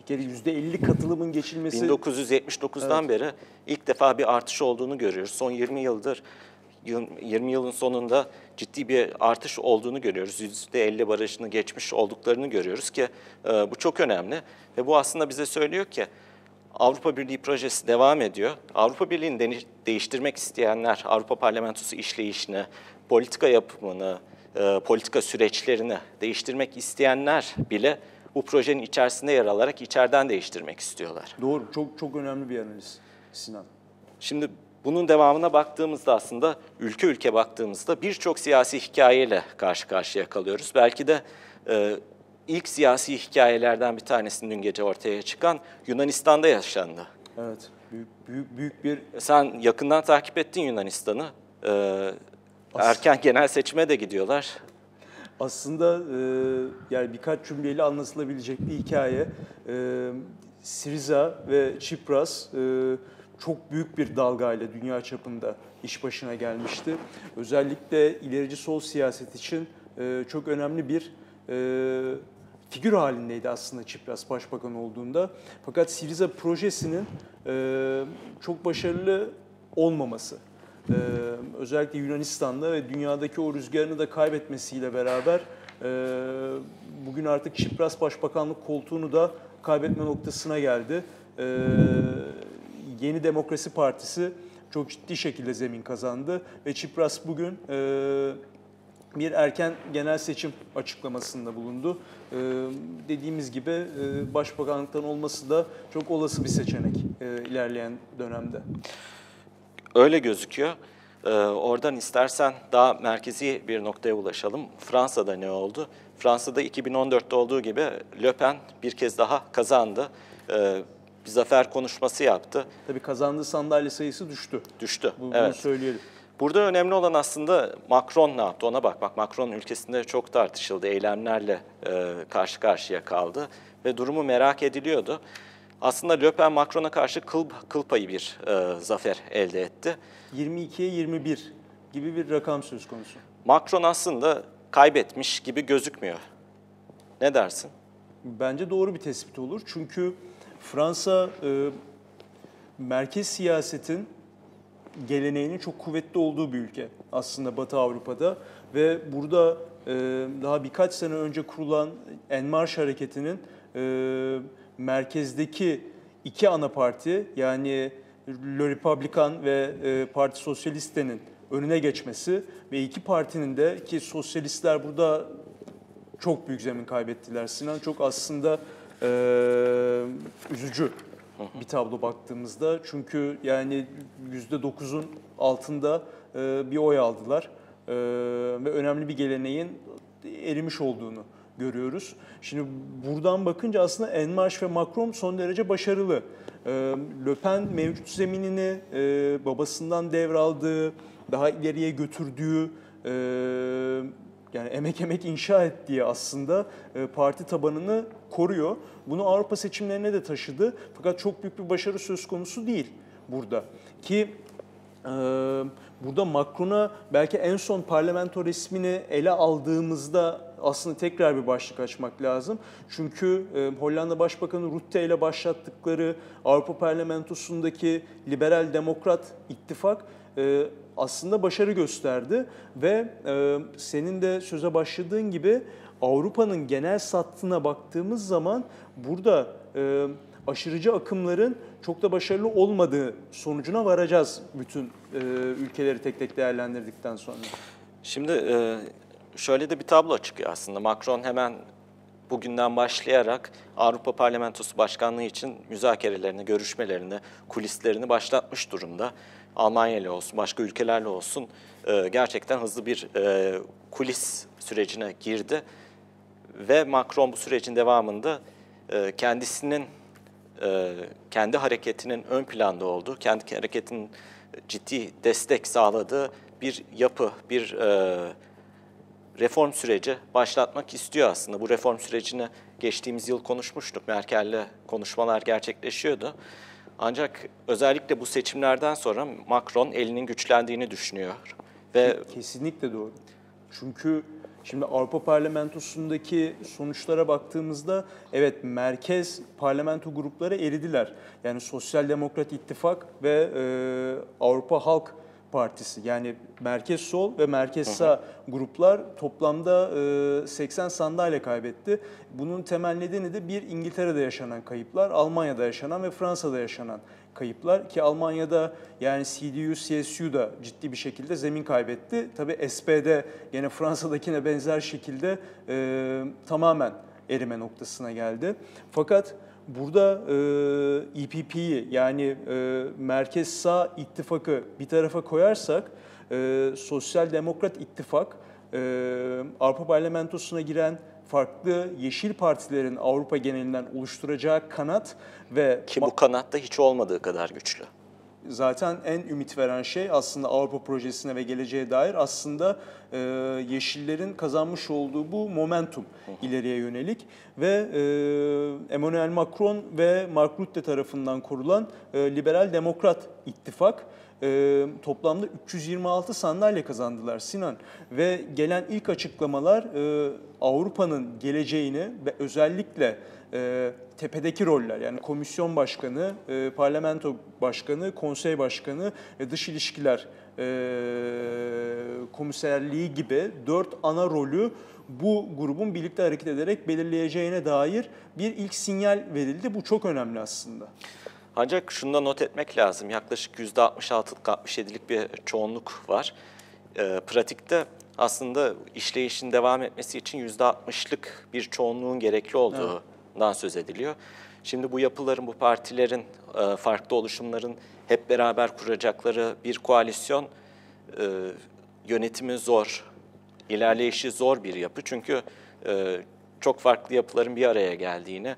Bir kere %50 katılımın geçilmesi 1979'dan Evet. beri ilk defa bir artış olduğunu görüyoruz. Son 20 yıldır, yıl- 20 yılın sonunda ciddi bir artış olduğunu görüyoruz. %50 barajını geçmiş olduklarını görüyoruz ki e, bu çok önemli. Ve bu aslında bize söylüyor ki Avrupa Birliği projesi devam ediyor. Avrupa Birliği'ni de- değiştirmek isteyenler Avrupa Parlamentosu işleyişini, politika yapımını, e, politika süreçlerini değiştirmek isteyenler bile bu projenin içerisinde yer alarak içeriden değiştirmek istiyorlar. Doğru, çok çok önemli bir analiz Sinan. Şimdi bunun devamına baktığımızda aslında ülke ülke baktığımızda birçok siyasi hikayeyle karşı karşıya kalıyoruz. Belki de e, ilk siyasi hikayelerden bir tanesinin dün gece ortaya çıkan Yunanistan'da yaşandı. Evet, büyük büyük büyük bir Sen yakından takip ettin Yunanistan'ı. E, erken genel seçime de gidiyorlar. aslında e, yani birkaç cümleyle anlatılabilecek bir hikaye. E, Siriza ve Çipras e, çok büyük bir dalgayla dünya çapında iş başına gelmişti. Özellikle ilerici sol siyaset için e, çok önemli bir e, figür halindeydi aslında Çipras başbakan olduğunda. Fakat Siriza projesinin e, çok başarılı olmaması, özellikle Yunanistan'da ve dünyadaki o rüzgarını da kaybetmesiyle beraber bugün artık Çipras başbakanlık koltuğunu da kaybetme noktasına geldi. E, Yeni Demokrasi Partisi çok ciddi şekilde zemin kazandı ve Çipras bugün e, bir erken genel seçim açıklamasında bulundu. Ee, dediğimiz gibi e, başbakanlıktan olması da çok olası bir seçenek e, ilerleyen dönemde. Öyle gözüküyor. Ee, oradan istersen daha merkezi bir noktaya ulaşalım. Fransa'da ne oldu? Fransa'da 2014'te olduğu gibi Le Pen bir kez daha kazandı. Ee, bir zafer konuşması yaptı. Tabii kazandığı sandalye sayısı düştü. Düştü. Bu- Bunu evet. söyleyelim. Burada önemli olan aslında Macron ne yaptı ona bakmak. Macron ülkesinde çok tartışıldı, eylemlerle e, karşı karşıya kaldı ve durumu merak ediliyordu. Aslında Le Pen Macron'a karşı kıl, kıl payı bir e, zafer elde etti. 22'ye 21 gibi bir rakam söz konusu. Macron aslında kaybetmiş gibi gözükmüyor. Ne dersin? Bence doğru bir tespit olur. Çünkü Fransa e, merkez siyasetin geleneğinin çok kuvvetli olduğu bir ülke aslında Batı Avrupa'da ve burada e, daha birkaç sene önce kurulan En Marş hareketinin e, merkezdeki iki ana parti yani Le Republican ve e, Parti Sosyalist'in önüne geçmesi ve iki partinin de ki sosyalistler burada çok büyük zemin kaybettiler. Sinan çok aslında e, üzücü bir tablo baktığımızda. Çünkü yani %9'un altında e, bir oy aldılar. E, ve önemli bir geleneğin erimiş olduğunu görüyoruz. Şimdi buradan bakınca aslında En Marche ve Macron son derece başarılı. E, Le Pen mevcut zeminini e, babasından devraldığı, daha ileriye götürdüğü, e, yani emek emek inşa ettiği aslında e, parti tabanını koruyor. Bunu Avrupa seçimlerine de taşıdı. Fakat çok büyük bir başarı söz konusu değil burada. Ki e, burada Macron'a belki en son parlamento resmini ele aldığımızda aslında tekrar bir başlık açmak lazım. Çünkü e, Hollanda Başbakanı Rutte ile başlattıkları Avrupa Parlamentosu'ndaki liberal demokrat ittifak aslında başarı gösterdi ve e, senin de söze başladığın gibi Avrupa'nın genel sattığına baktığımız zaman burada e, aşırıcı akımların çok da başarılı olmadığı sonucuna varacağız bütün e, ülkeleri tek tek değerlendirdikten sonra. Şimdi e, şöyle de bir tablo çıkıyor aslında. Macron hemen bugünden başlayarak Avrupa Parlamentosu Başkanlığı için müzakerelerini, görüşmelerini, kulislerini başlatmış durumda. Almanya ile olsun, başka ülkelerle olsun e, gerçekten hızlı bir e, kulis sürecine girdi. Ve Macron bu sürecin devamında e, kendisinin, e, kendi hareketinin ön planda olduğu, kendi hareketinin ciddi destek sağladığı bir yapı, bir e, reform süreci başlatmak istiyor aslında. Bu reform sürecini geçtiğimiz yıl konuşmuştuk. Merkel'le konuşmalar gerçekleşiyordu. Ancak özellikle bu seçimlerden sonra Macron elinin güçlendiğini düşünüyor. Ve Kesinlikle doğru. Çünkü şimdi Avrupa Parlamentosu'ndaki sonuçlara baktığımızda evet merkez parlamento grupları eridiler. Yani Sosyal Demokrat İttifak ve e, Avrupa Halk Partisi. Yani merkez sol ve merkez sağ gruplar toplamda e, 80 sandalye kaybetti. Bunun temel nedeni de bir İngiltere'de yaşanan kayıplar, Almanya'da yaşanan ve Fransa'da yaşanan kayıplar ki Almanya'da yani CDU, CSU da ciddi bir şekilde zemin kaybetti. Tabii SPD gene Fransa'dakine benzer şekilde e, tamamen erime noktasına geldi. Fakat burada e, EPP'yi yani e, Merkez Sağ ittifakı bir tarafa koyarsak e, Sosyal Demokrat İttifak e, Avrupa Parlamentosu'na giren farklı yeşil partilerin Avrupa genelinden oluşturacağı kanat ve Ki bu kanatta hiç olmadığı kadar güçlü. Zaten en ümit veren şey aslında Avrupa projesine ve geleceğe dair aslında e, Yeşillerin kazanmış olduğu bu momentum ileriye yönelik ve e, Emmanuel Macron ve Mark Rutte tarafından kurulan e, Liberal Demokrat İttifak e, toplamda 326 sandalye kazandılar Sinan ve gelen ilk açıklamalar e, Avrupa'nın geleceğini ve özellikle e, tepedeki roller yani komisyon başkanı, e, parlamento başkanı, konsey başkanı ve dış ilişkiler e, komiserliği gibi dört ana rolü bu grubun birlikte hareket ederek belirleyeceğine dair bir ilk sinyal verildi. Bu çok önemli aslında. Ancak şunu da not etmek lazım. Yaklaşık %66'lık 67'lik bir çoğunluk var. Ee, pratikte aslında işleyişin devam etmesi için %60'lık bir çoğunluğun gerekli olduğundan söz ediliyor. Şimdi bu yapıların, bu partilerin, e, farklı oluşumların hep beraber kuracakları bir koalisyon e, yönetimi zor, ilerleyişi zor bir yapı. Çünkü e, çok farklı yapıların bir araya geldiğini,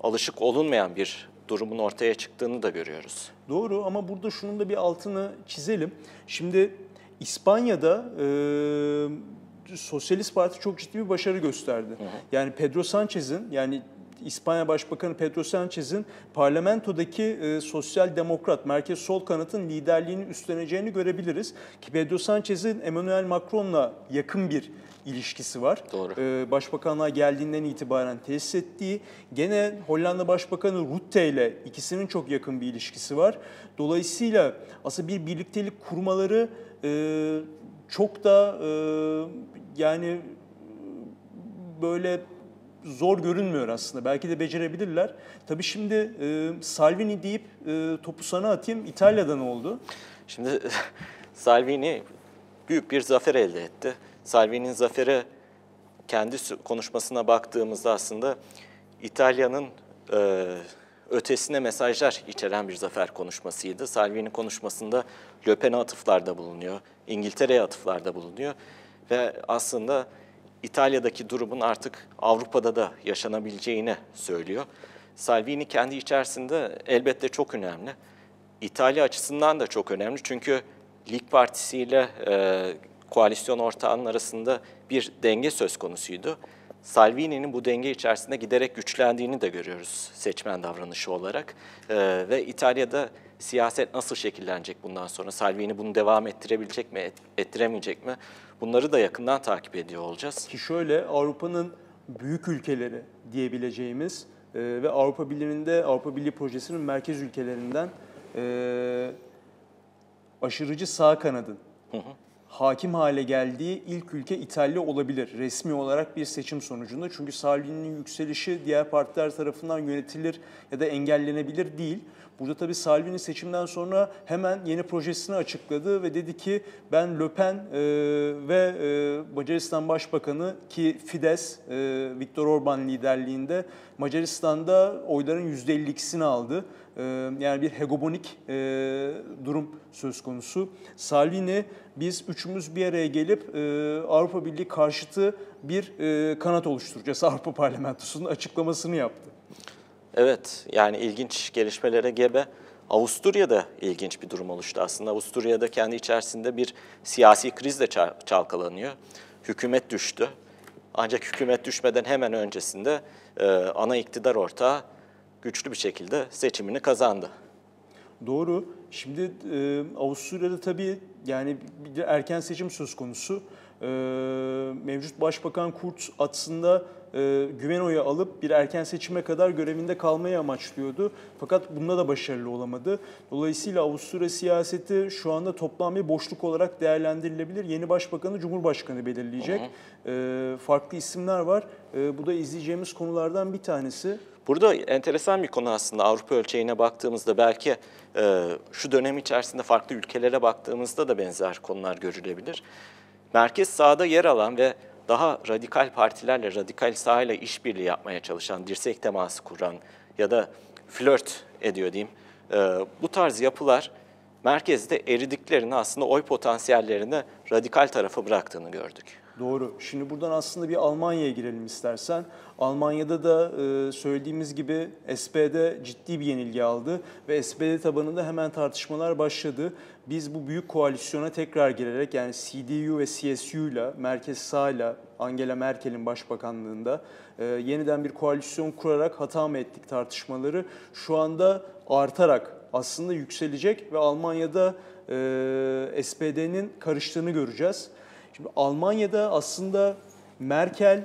alışık olunmayan bir durumun ortaya çıktığını da görüyoruz. Doğru ama burada şunun da bir altını çizelim. Şimdi İspanya'da e, Sosyalist Parti çok ciddi bir başarı gösterdi. Yani Pedro Sanchez'in yani İspanya Başbakanı Pedro Sanchez'in parlamentodaki e, sosyal demokrat, merkez sol kanatın liderliğini üstleneceğini görebiliriz. Ki Pedro Sanchez'in Emmanuel Macron'la yakın bir ilişkisi var. Doğru. Ee, Başbakanlığa geldiğinden itibaren tesis ettiği, gene Hollanda Başbakanı Rutte ile ikisinin çok yakın bir ilişkisi var. Dolayısıyla aslında bir birliktelik kurmaları e, çok da e, yani böyle zor görünmüyor aslında. Belki de becerebilirler. Tabii şimdi e, Salvini deyip e, topu sana atayım. İtalya'da ne oldu? Şimdi Salvini büyük bir zafer elde etti. Salvini'nin zaferi kendi konuşmasına baktığımızda aslında İtalya'nın e, ötesine mesajlar içeren bir zafer konuşmasıydı. Salvini konuşmasında Le Pen'e atıflarda bulunuyor, İngiltere'ye atıflarda bulunuyor ve aslında İtalya'daki durumun artık Avrupa'da da yaşanabileceğini söylüyor. Salvini kendi içerisinde elbette çok önemli. İtalya açısından da çok önemli çünkü Lig Partisi ile e, koalisyon ortağının arasında bir denge söz konusuydu. Salvini'nin bu denge içerisinde giderek güçlendiğini de görüyoruz seçmen davranışı olarak. E, ve İtalya'da siyaset nasıl şekillenecek bundan sonra? Salvini bunu devam ettirebilecek mi, et- ettiremeyecek mi? Bunları da yakından takip ediyor olacağız. Ki şöyle Avrupa'nın büyük ülkeleri diyebileceğimiz e, ve Avrupa Birliği'nde Avrupa Birliği projesinin merkez ülkelerinden e, aşırıcı sağ kanadın hakim hale geldiği ilk ülke İtalya olabilir resmi olarak bir seçim sonucunda. Çünkü Salvini'nin yükselişi diğer partiler tarafından yönetilir ya da engellenebilir değil. Burada tabii Salvini seçimden sonra hemen yeni projesini açıkladı ve dedi ki ben Le Pen e, ve e, Macaristan Başbakanı ki Fidesz, e, Viktor Orban liderliğinde Macaristan'da oyların %52'sini aldı. E, yani bir hegemonik e, durum söz konusu. Salvini biz üçümüz bir araya gelip e, Avrupa Birliği karşıtı bir e, kanat oluşturacağız Avrupa Parlamentosu'nun açıklamasını yaptı. Evet, yani ilginç gelişmelere gebe. Avusturya'da ilginç bir durum oluştu aslında. Avusturya'da kendi içerisinde bir siyasi kriz de çal- çalkalanıyor. Hükümet düştü. Ancak hükümet düşmeden hemen öncesinde e, ana iktidar ortağı güçlü bir şekilde seçimini kazandı. Doğru. Şimdi e, Avusturya'da tabii yani bir erken seçim söz konusu. E, mevcut Başbakan Kurz aslında e, güven oyu alıp bir erken seçime kadar görevinde kalmayı amaçlıyordu. Fakat bunda da başarılı olamadı. Dolayısıyla Avusturya siyaseti şu anda toplam bir boşluk olarak değerlendirilebilir. Yeni başbakanı Cumhurbaşkanı belirleyecek. E, farklı isimler var. E, bu da izleyeceğimiz konulardan bir tanesi. Burada enteresan bir konu aslında Avrupa ölçeğine baktığımızda belki e, şu dönem içerisinde farklı ülkelere baktığımızda da benzer konular görülebilir. Merkez sağda yer alan ve daha radikal partilerle, radikal sağıyla işbirliği yapmaya çalışan, dirsek teması kuran ya da flört ediyor diyeyim. E, bu tarz yapılar merkezde eridiklerini aslında oy potansiyellerini radikal tarafa bıraktığını gördük. Doğru. Şimdi buradan aslında bir Almanya'ya girelim istersen. Almanya'da da e, söylediğimiz gibi SPD ciddi bir yenilgi aldı ve SPD tabanında hemen tartışmalar başladı. Biz bu büyük koalisyona tekrar girerek yani CDU ve CSU ile merkez sağ ile Angela Merkel'in başbakanlığında e, yeniden bir koalisyon kurarak hata mı ettik tartışmaları şu anda artarak aslında yükselecek ve Almanya'da e, SPD'nin karıştığını göreceğiz. Şimdi Almanya'da aslında Merkel e,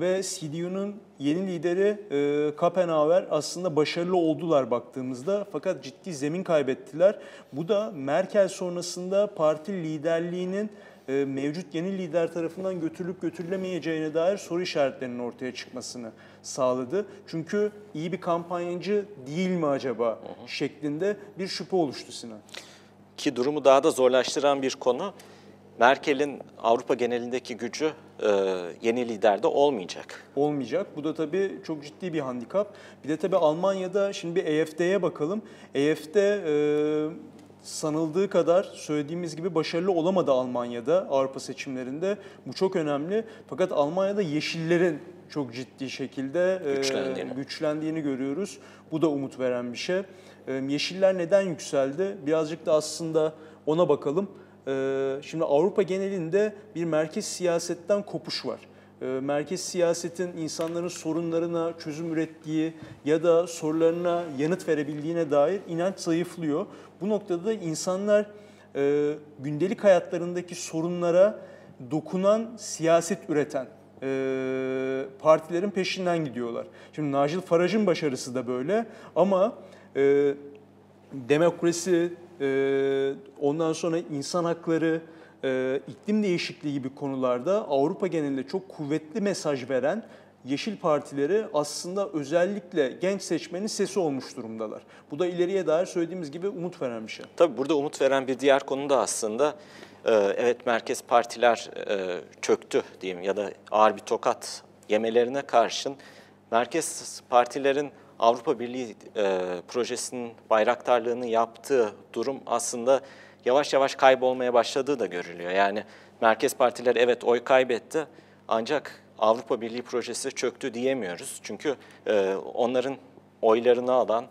ve CDU'nun yeni lideri e, Kapenhauer aslında başarılı oldular baktığımızda fakat ciddi zemin kaybettiler. Bu da Merkel sonrasında parti liderliğinin e, mevcut yeni lider tarafından götürülüp götürülemeyeceğine dair soru işaretlerinin ortaya çıkmasını sağladı. Çünkü iyi bir kampanyacı değil mi acaba şeklinde bir şüphe oluştu Sinan. Ki durumu daha da zorlaştıran bir konu Merkel'in Avrupa genelindeki gücü e, yeni liderde olmayacak. Olmayacak. Bu da tabii çok ciddi bir handikap. Bir de tabii Almanya'da şimdi bir EFD'ye bakalım. EFD e, sanıldığı kadar söylediğimiz gibi başarılı olamadı Almanya'da Avrupa seçimlerinde. Bu çok önemli. Fakat Almanya'da Yeşillerin çok ciddi şekilde e, güçlendiğini, güçlendiğini görüyoruz. Bu da umut veren bir şey. E, Yeşiller neden yükseldi? Birazcık da aslında ona bakalım. Ee, şimdi Avrupa genelinde bir merkez siyasetten kopuş var. Ee, merkez siyasetin insanların sorunlarına çözüm ürettiği ya da sorularına yanıt verebildiğine dair inanç zayıflıyor. Bu noktada da insanlar e, gündelik hayatlarındaki sorunlara dokunan siyaset üreten e, partilerin peşinden gidiyorlar. Şimdi Nigel Farage'ın başarısı da böyle ama e, demokrasi, ondan sonra insan hakları, e, iklim değişikliği gibi konularda Avrupa genelinde çok kuvvetli mesaj veren Yeşil Partileri aslında özellikle genç seçmenin sesi olmuş durumdalar. Bu da ileriye dair söylediğimiz gibi umut veren bir şey. Tabii burada umut veren bir diğer konu da aslında e, evet merkez partiler e, çöktü diyeyim ya da ağır bir tokat yemelerine karşın merkez partilerin Avrupa Birliği e, projesinin bayraktarlığını yaptığı durum aslında yavaş yavaş kaybolmaya başladığı da görülüyor. Yani merkez partiler evet oy kaybetti ancak Avrupa Birliği projesi çöktü diyemiyoruz. Çünkü e, onların oylarını alan,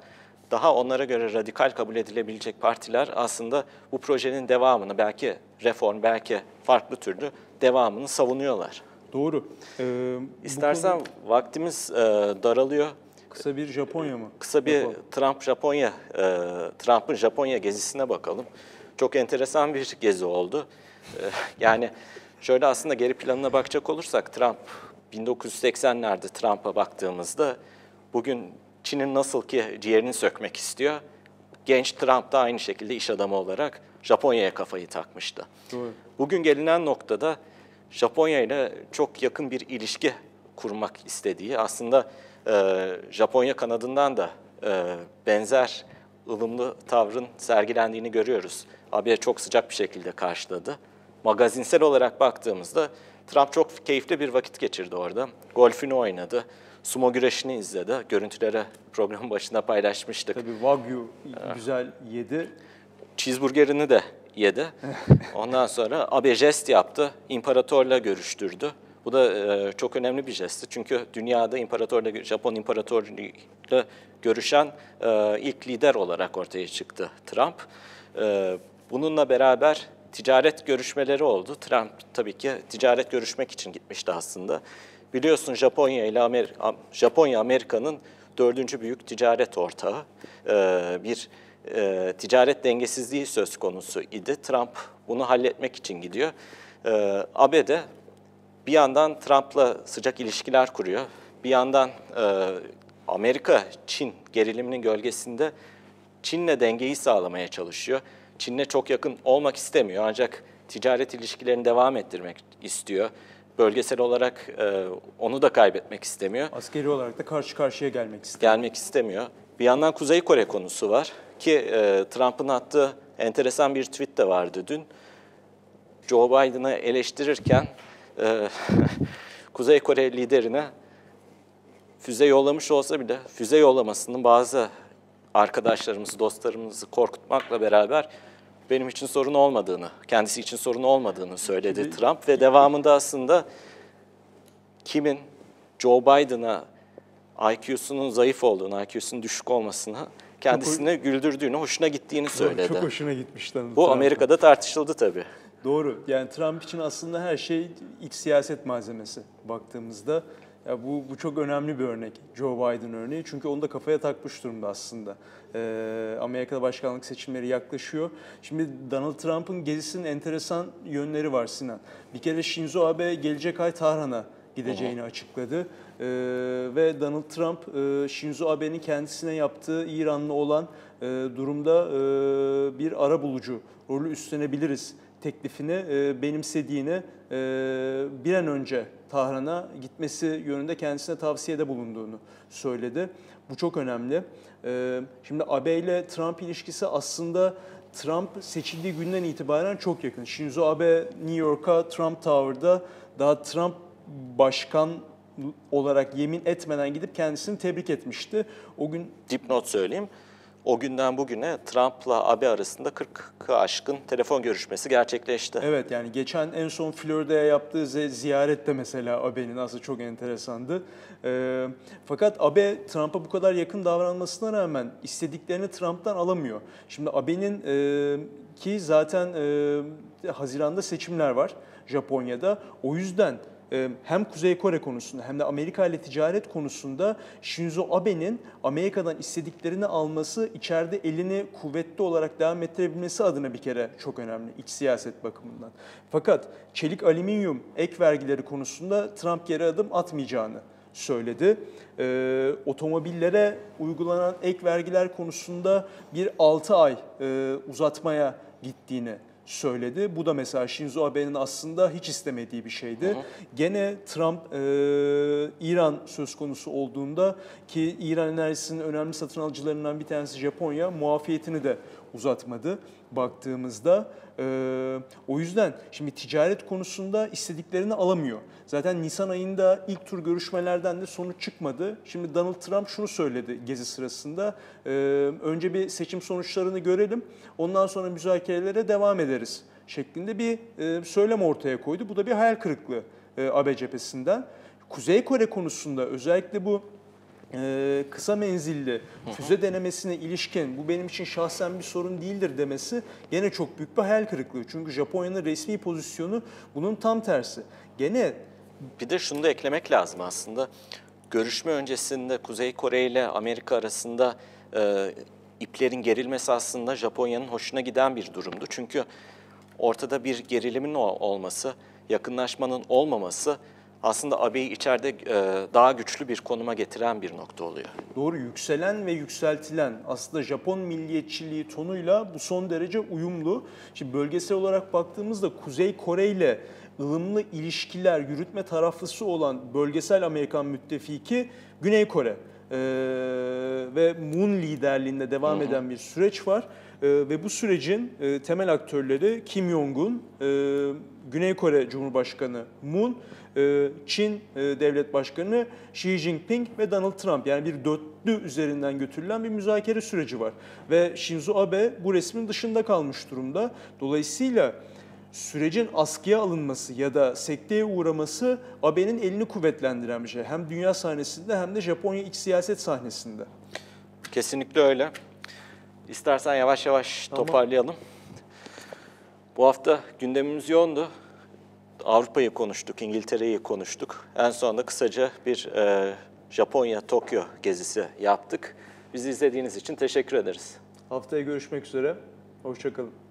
daha onlara göre radikal kabul edilebilecek partiler aslında bu projenin devamını, belki reform, belki farklı türlü devamını savunuyorlar. Doğru. Ee, İstersen konu... vaktimiz e, daralıyor. Kısa bir Japonya mı? Kısa bir Trump Japonya, e, Trump'ın Japonya gezisine bakalım. Çok enteresan bir gezi oldu. E, yani şöyle aslında geri planına bakacak olursak Trump 1980'lerde Trump'a baktığımızda bugün Çin'in nasıl ki ciğerini sökmek istiyor. Genç Trump da aynı şekilde iş adamı olarak Japonya'ya kafayı takmıştı. Doğru. Bugün gelinen noktada Japonya ile çok yakın bir ilişki kurmak istediği aslında e, Japonya kanadından da e, benzer ılımlı tavrın sergilendiğini görüyoruz. AB çok sıcak bir şekilde karşıladı. Magazinsel olarak baktığımızda Trump çok keyifli bir vakit geçirdi orada. Golfünü oynadı. Sumo güreşini izledi. Görüntüleri programın başında paylaşmıştık. Tabii Wagyu güzel yedi. Cheeseburgerini de yedi. Ondan sonra AB jest yaptı. İmparatorla görüştürdü. Bu da e, çok önemli bir jestti. Çünkü dünyada imparatorla, Japon imparatorluğuyla görüşen e, ilk lider olarak ortaya çıktı Trump. E, bununla beraber ticaret görüşmeleri oldu. Trump tabii ki ticaret görüşmek için gitmişti aslında. Biliyorsun Japonya ile Amer Japonya Amerika'nın dördüncü büyük ticaret ortağı. bir ticaret dengesizliği söz konusu idi. Trump bunu halletmek için gidiyor. ABD bir yandan Trump'la sıcak ilişkiler kuruyor. Bir yandan e, Amerika-Çin geriliminin gölgesinde Çin'le dengeyi sağlamaya çalışıyor. Çin'le çok yakın olmak istemiyor ancak ticaret ilişkilerini devam ettirmek istiyor. Bölgesel olarak e, onu da kaybetmek istemiyor. Askeri olarak da karşı karşıya gelmek istiyor. Gelmek istemiyor. Bir yandan Kuzey Kore konusu var ki e, Trump'ın attığı enteresan bir tweet de vardı dün. Joe Biden'ı eleştirirken e, Kuzey Kore liderine füze yollamış olsa bile füze yollamasının bazı arkadaşlarımızı, dostlarımızı korkutmakla beraber benim için sorun olmadığını, kendisi için sorun olmadığını söyledi Trump ve devamında aslında kimin Joe Biden'a IQ'sunun zayıf olduğunu, IQ'sunun düşük olmasını kendisine güldürdüğünü, hoşuna gittiğini söyledi. Çok hoşuna gitmiş Donald Bu Trump'ın. Amerika'da tartışıldı tabii. Doğru. Yani Trump için aslında her şey iç siyaset malzemesi baktığımızda. Ya bu, bu çok önemli bir örnek. Joe Biden örneği. Çünkü onu da kafaya takmış durumda aslında. Ee, Amerika'da başkanlık seçimleri yaklaşıyor. Şimdi Donald Trump'ın gezisinin enteresan yönleri var Sinan. Bir kere Shinzo Abe gelecek ay Tahran'a gideceğini açıkladı. Ee, ve Donald Trump e, Shinzo Abe'nin kendisine yaptığı İranlı olan e, durumda e, bir ara bulucu rolü üstlenebiliriz teklifini e, benimsediğini e, bir an önce Tahran'a gitmesi yönünde kendisine tavsiyede bulunduğunu söyledi. Bu çok önemli. E, şimdi Abe ile Trump ilişkisi aslında Trump seçildiği günden itibaren çok yakın. Shinzo Abe New York'a Trump Tower'da daha Trump başkan olarak yemin etmeden gidip kendisini tebrik etmişti. O gün Dipnot söyleyeyim. O günden bugüne Trump'la Abe arasında 40'ı aşkın telefon görüşmesi gerçekleşti. Evet yani geçen en son Florida'ya yaptığı ziyaret de mesela Abe'nin aslında çok enteresandı. Ee, fakat Abe Trump'a bu kadar yakın davranmasına rağmen istediklerini Trump'tan alamıyor. Şimdi Abe'nin e, ki zaten e, Haziran'da seçimler var Japonya'da. O yüzden e, hem Kuzey Kore konusunda hem de Amerika ile ticaret konusunda Shinzo Abe'nin Amerika'dan istediklerini alması, içeride elini kuvvetli olarak devam ettirebilmesi adına bir kere çok önemli iç siyaset bakımından. Fakat çelik alüminyum ek vergileri konusunda Trump geri adım atmayacağını söyledi. Ee, otomobillere uygulanan ek vergiler konusunda bir 6 ay e, uzatmaya gittiğini söyledi. Bu da mesela Shinzo Abe'nin aslında hiç istemediği bir şeydi. Gene Trump e, İran söz konusu olduğunda ki İran enerjisinin önemli satın alıcılarından bir tanesi Japonya muafiyetini de uzatmadı baktığımızda. E, o yüzden şimdi ticaret konusunda istediklerini alamıyor. Zaten Nisan ayında ilk tur görüşmelerden de sonuç çıkmadı. Şimdi Donald Trump şunu söyledi gezi sırasında. e, önce bir seçim sonuçlarını görelim. Ondan sonra müzakerelere devam ederiz şeklinde bir e, söylem ortaya koydu. Bu da bir hayal kırıklığı e, AB cephesinden. Kuzey Kore konusunda özellikle bu e, kısa menzilli füze denemesine ilişkin bu benim için şahsen bir sorun değildir demesi gene çok büyük bir hayal kırıklığı. Çünkü Japonya'nın resmi pozisyonu bunun tam tersi. Gene Bir de şunu da eklemek lazım aslında. Görüşme öncesinde Kuzey Kore ile Amerika arasında e, iplerin gerilmesi aslında Japonya'nın hoşuna giden bir durumdu. Çünkü ortada bir gerilimin ol- olması, yakınlaşmanın olmaması aslında AB'yi içeride e, daha güçlü bir konuma getiren bir nokta oluyor. Doğru yükselen ve yükseltilen aslında Japon milliyetçiliği tonuyla bu son derece uyumlu. Şimdi bölgesel olarak baktığımızda Kuzey Kore ile ılımlı ilişkiler yürütme taraflısı olan bölgesel Amerikan müttefiki Güney Kore. Ee, ve Moon liderliğinde devam eden bir süreç var. Ee, ve bu sürecin e, temel aktörleri Kim Jong-un, e, Güney Kore Cumhurbaşkanı Moon, Çin e, Devlet Başkanı Xi Jinping ve Donald Trump. Yani bir dörtlü üzerinden götürülen bir müzakere süreci var. Ve Shinzo Abe bu resmin dışında kalmış durumda. Dolayısıyla sürecin askıya alınması ya da sekteye uğraması Abe'nin elini kuvvetlendiren bir şey. Hem dünya sahnesinde hem de Japonya iç siyaset sahnesinde. Kesinlikle öyle. İstersen yavaş yavaş Tamam. toparlayalım. Bu hafta gündemimiz yoğundu. Avrupa'yı konuştuk, İngiltere'yi konuştuk. En sonunda kısaca bir e, Japonya, Tokyo gezisi yaptık. Bizi izlediğiniz için teşekkür ederiz. Haftaya görüşmek üzere. Hoşçakalın.